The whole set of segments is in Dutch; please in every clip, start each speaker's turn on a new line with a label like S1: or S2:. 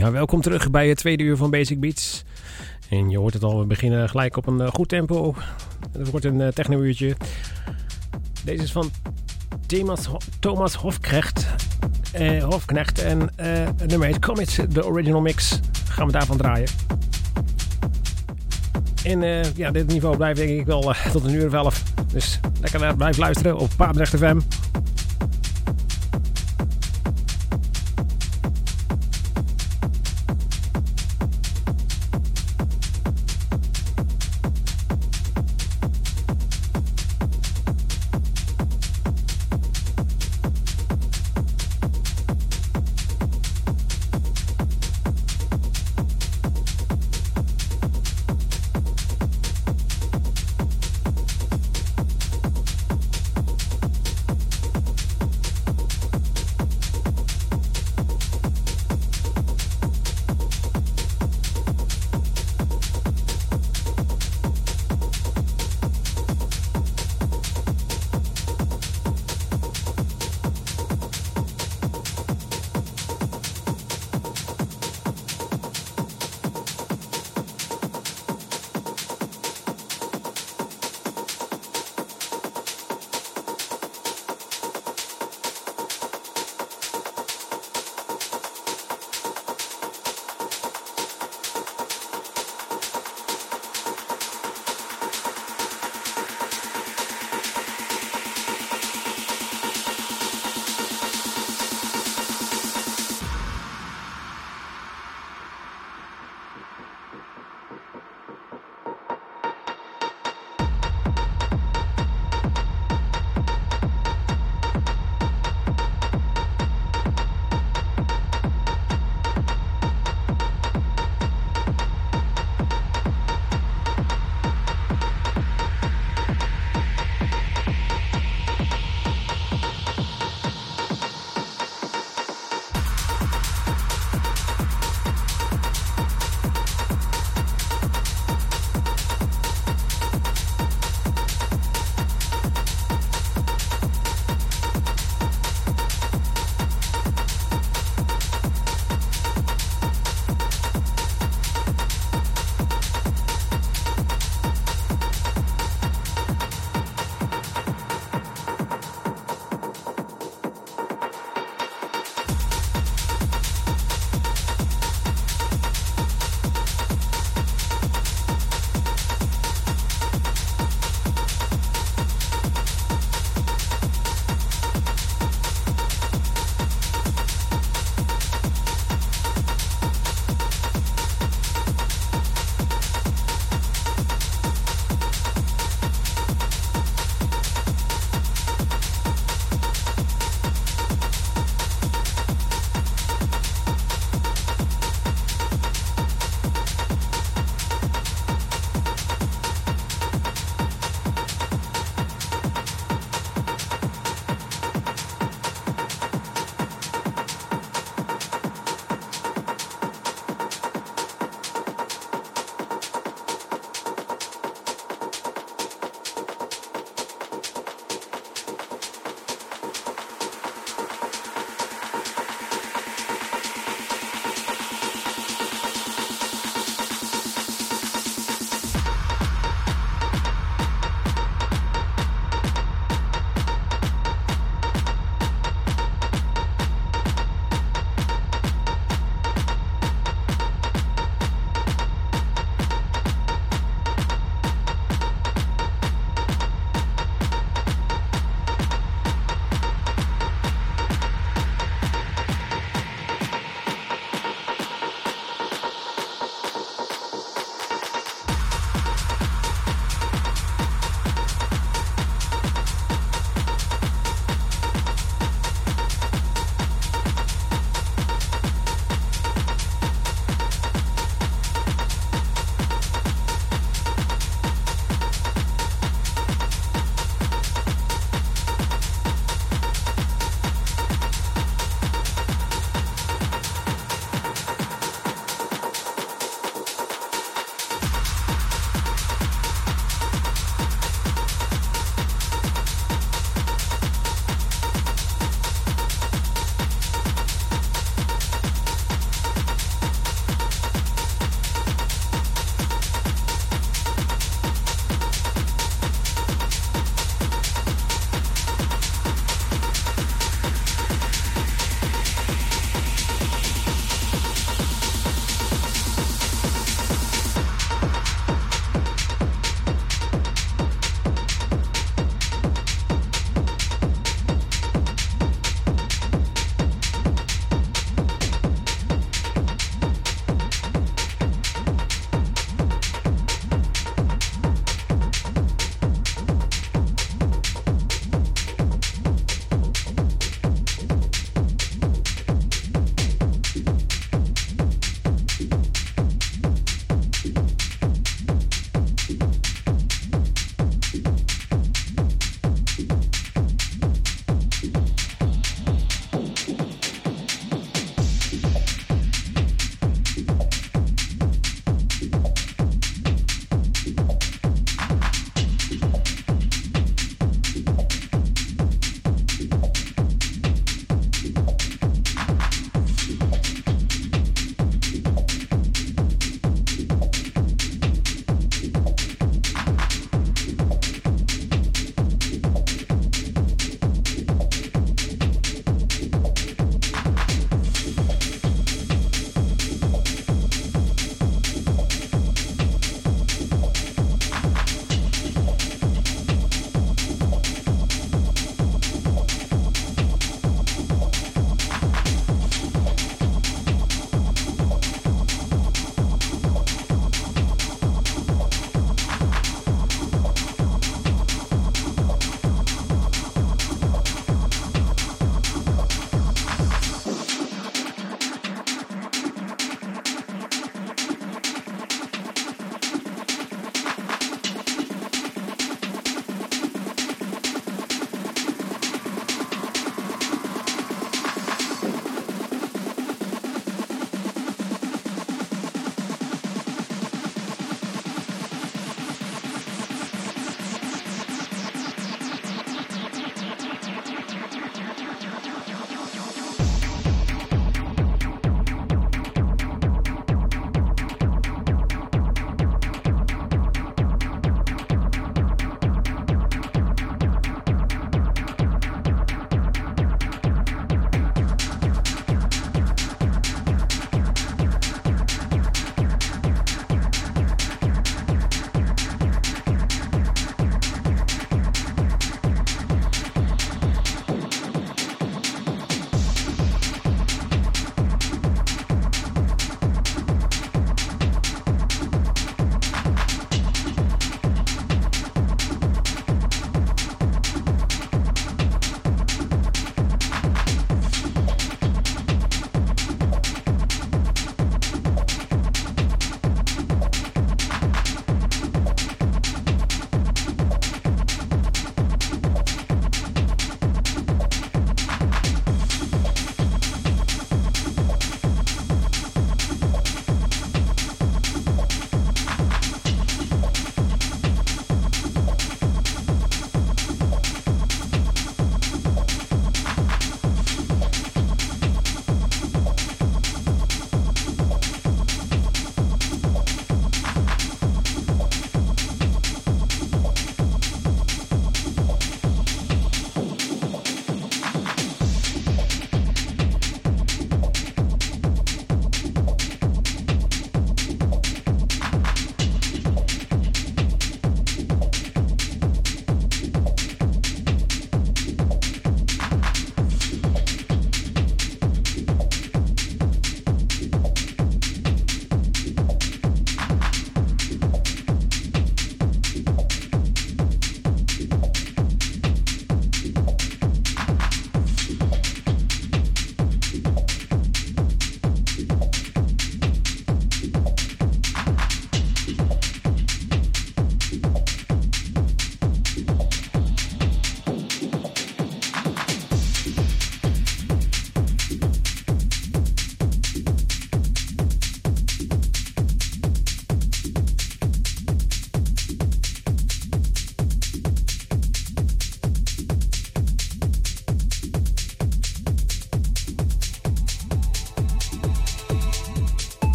S1: Ja, welkom terug bij het tweede uur van Basic Beats. En je hoort het al, we beginnen gelijk op een eh, goed tempo. Het wordt een uh, techno-uurtje. Deze is van Thomas, Thomas Hofknecht. Eh, Hofknecht en uh, het nummer heet Commits, de original mix. Gaan we daarvan draaien. En uh, ja, dit niveau blijft denk ik wel tot een uur of elf. Dus lekker blijf luisteren op Paardrecht FM.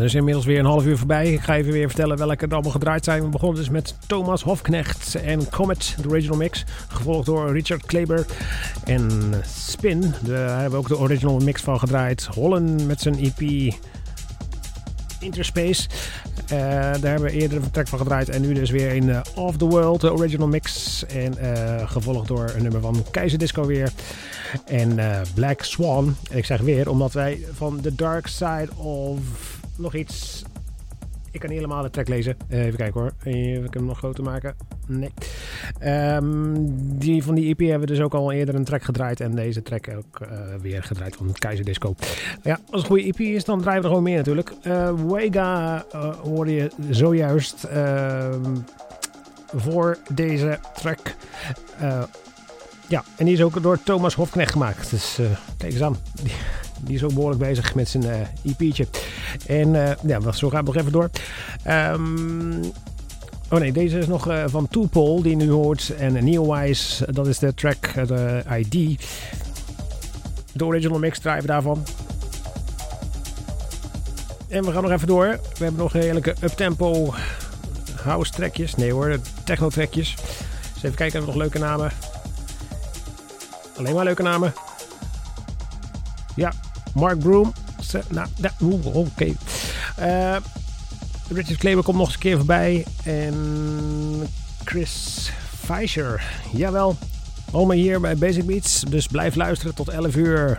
S1: Er is inmiddels weer een half uur voorbij. Ik ga even weer vertellen welke er allemaal gedraaid zijn. We begonnen dus met Thomas Hofknecht en Comet, de original mix. Gevolgd door Richard Kleber en Spin. Daar hebben we ook de original mix van gedraaid. Holland met zijn EP Interspace. Uh, daar hebben we eerder een track van gedraaid. En nu dus weer in uh, Off the World, de original mix. En uh, gevolgd door een nummer van Keizer Disco weer. En Black Swan. En ik zeg weer, omdat wij van The Dark Side of nog iets. Ik kan helemaal de track lezen. Uh, even kijken hoor. Even hem nog groter maken. Nee. Um, die, van die EP hebben we dus ook al eerder een track gedraaid. En deze track ook uh, weer gedraaid van Keizer Disco. Ja, als het een goede EP is, dan draaien we er gewoon meer natuurlijk. Uh, Wega hoorde je zojuist ehm, voor deze track. ja, en die is ook door Thomas Hofknecht gemaakt. Dus kijk eens aan. Die, is ook behoorlijk bezig met zijn EP'tje. En uh, ja, zo gaan we nog even door. Um, oh nee, deze is nog uh, van Toepol die nu hoort. En Neowise, dat is de track, de ID. De original mix we daarvan. En we gaan nog even door. We hebben nog heerlijke uptempo house trackjes. Nee hoor, techno trackjes. Dus even kijken, hebben we nog leuke namen. Alleen maar leuke namen. Ja, Mark Broom. Nou, oké. Uh, Richard Kleber komt nog eens een keer voorbij. En Chris Fischer. Jawel. Allemaal hier bij Basic Beats. Dus blijf luisteren tot 11 uur.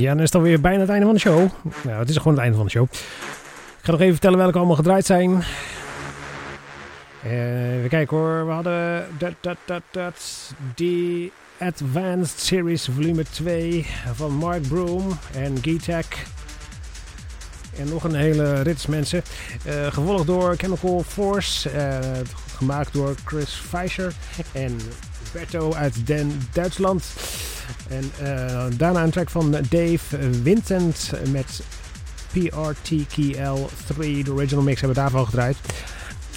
S1: Ja, dan is het alweer bijna het einde van de show. Nou, het is gewoon het einde van de show. Ik ga nog even vertellen welke allemaal gedraaid zijn. Uh, even kijken hoor. We hadden dat, dat, dat, dat, die Advanced Series volume 2 van Mark Broom en Getek. En nog een hele rits mensen. Uh, gevolgd door Chemical Force. Uh, gemaakt door Chris Fischer en Berto uit Den, Duitsland. En uh, daarna een track van Dave Vincent met PRTKL3. De original mix hebben we daarvan gedraaid.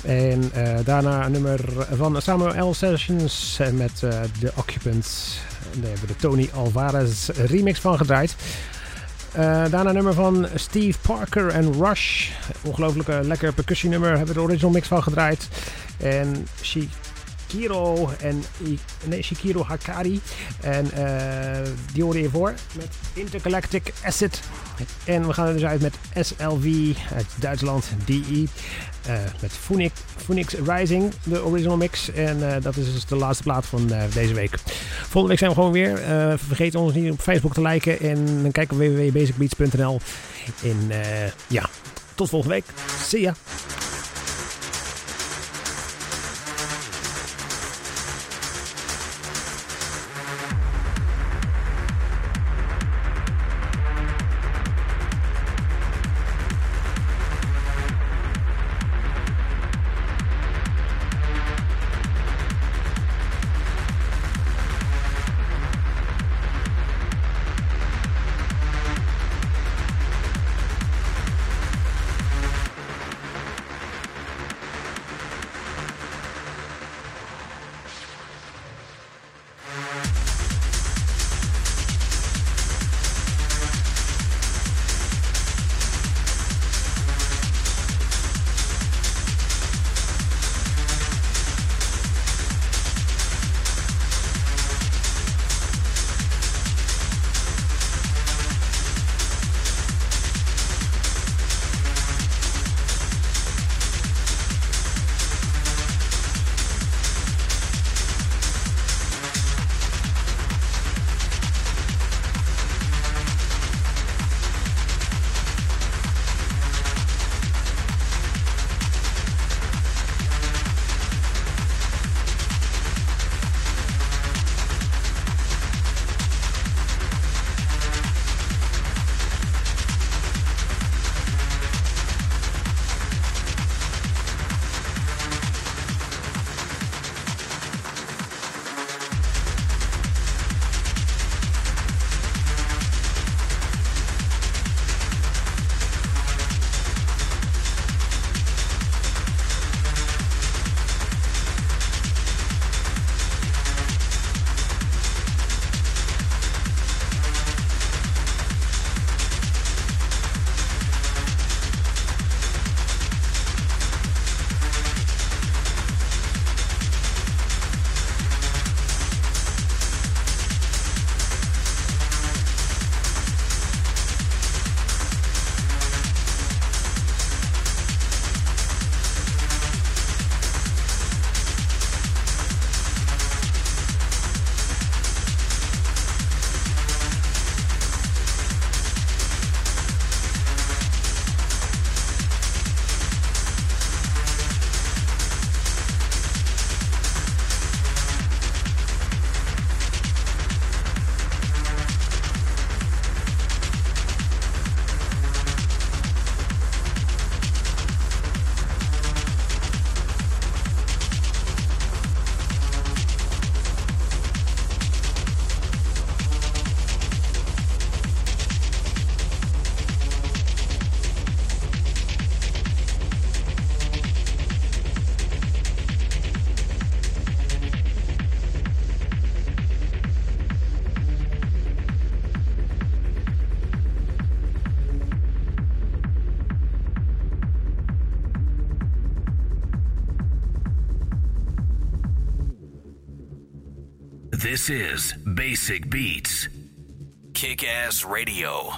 S1: En uh, daarna een nummer van Samuel L. Sessions met uh, The Occupants. Daar hebben we de Tony Alvarez remix van gedraaid. Daarna een nummer van Steve Parker en Rush. Ongelooflijke lekker percussienummer. Hebben we de original mix van gedraaid. En Shikiro en nee, Shikiro Hakari. En uh, die hoorde je voor met Intergalactic Acid. En we gaan er dus uit met SLV uit Duitsland, DE. Uh, met Phoenix, Phoenix Rising, de original mix. En uh, dat is dus de laatste plaat van uh, deze week. Volgende week zijn we gewoon weer. vergeet ons niet op Facebook te liken. En dan kijken op www.basicbeats.nl. En ja, tot volgende week. See ya!
S2: This is Basic Beats. Kick Ass Radio.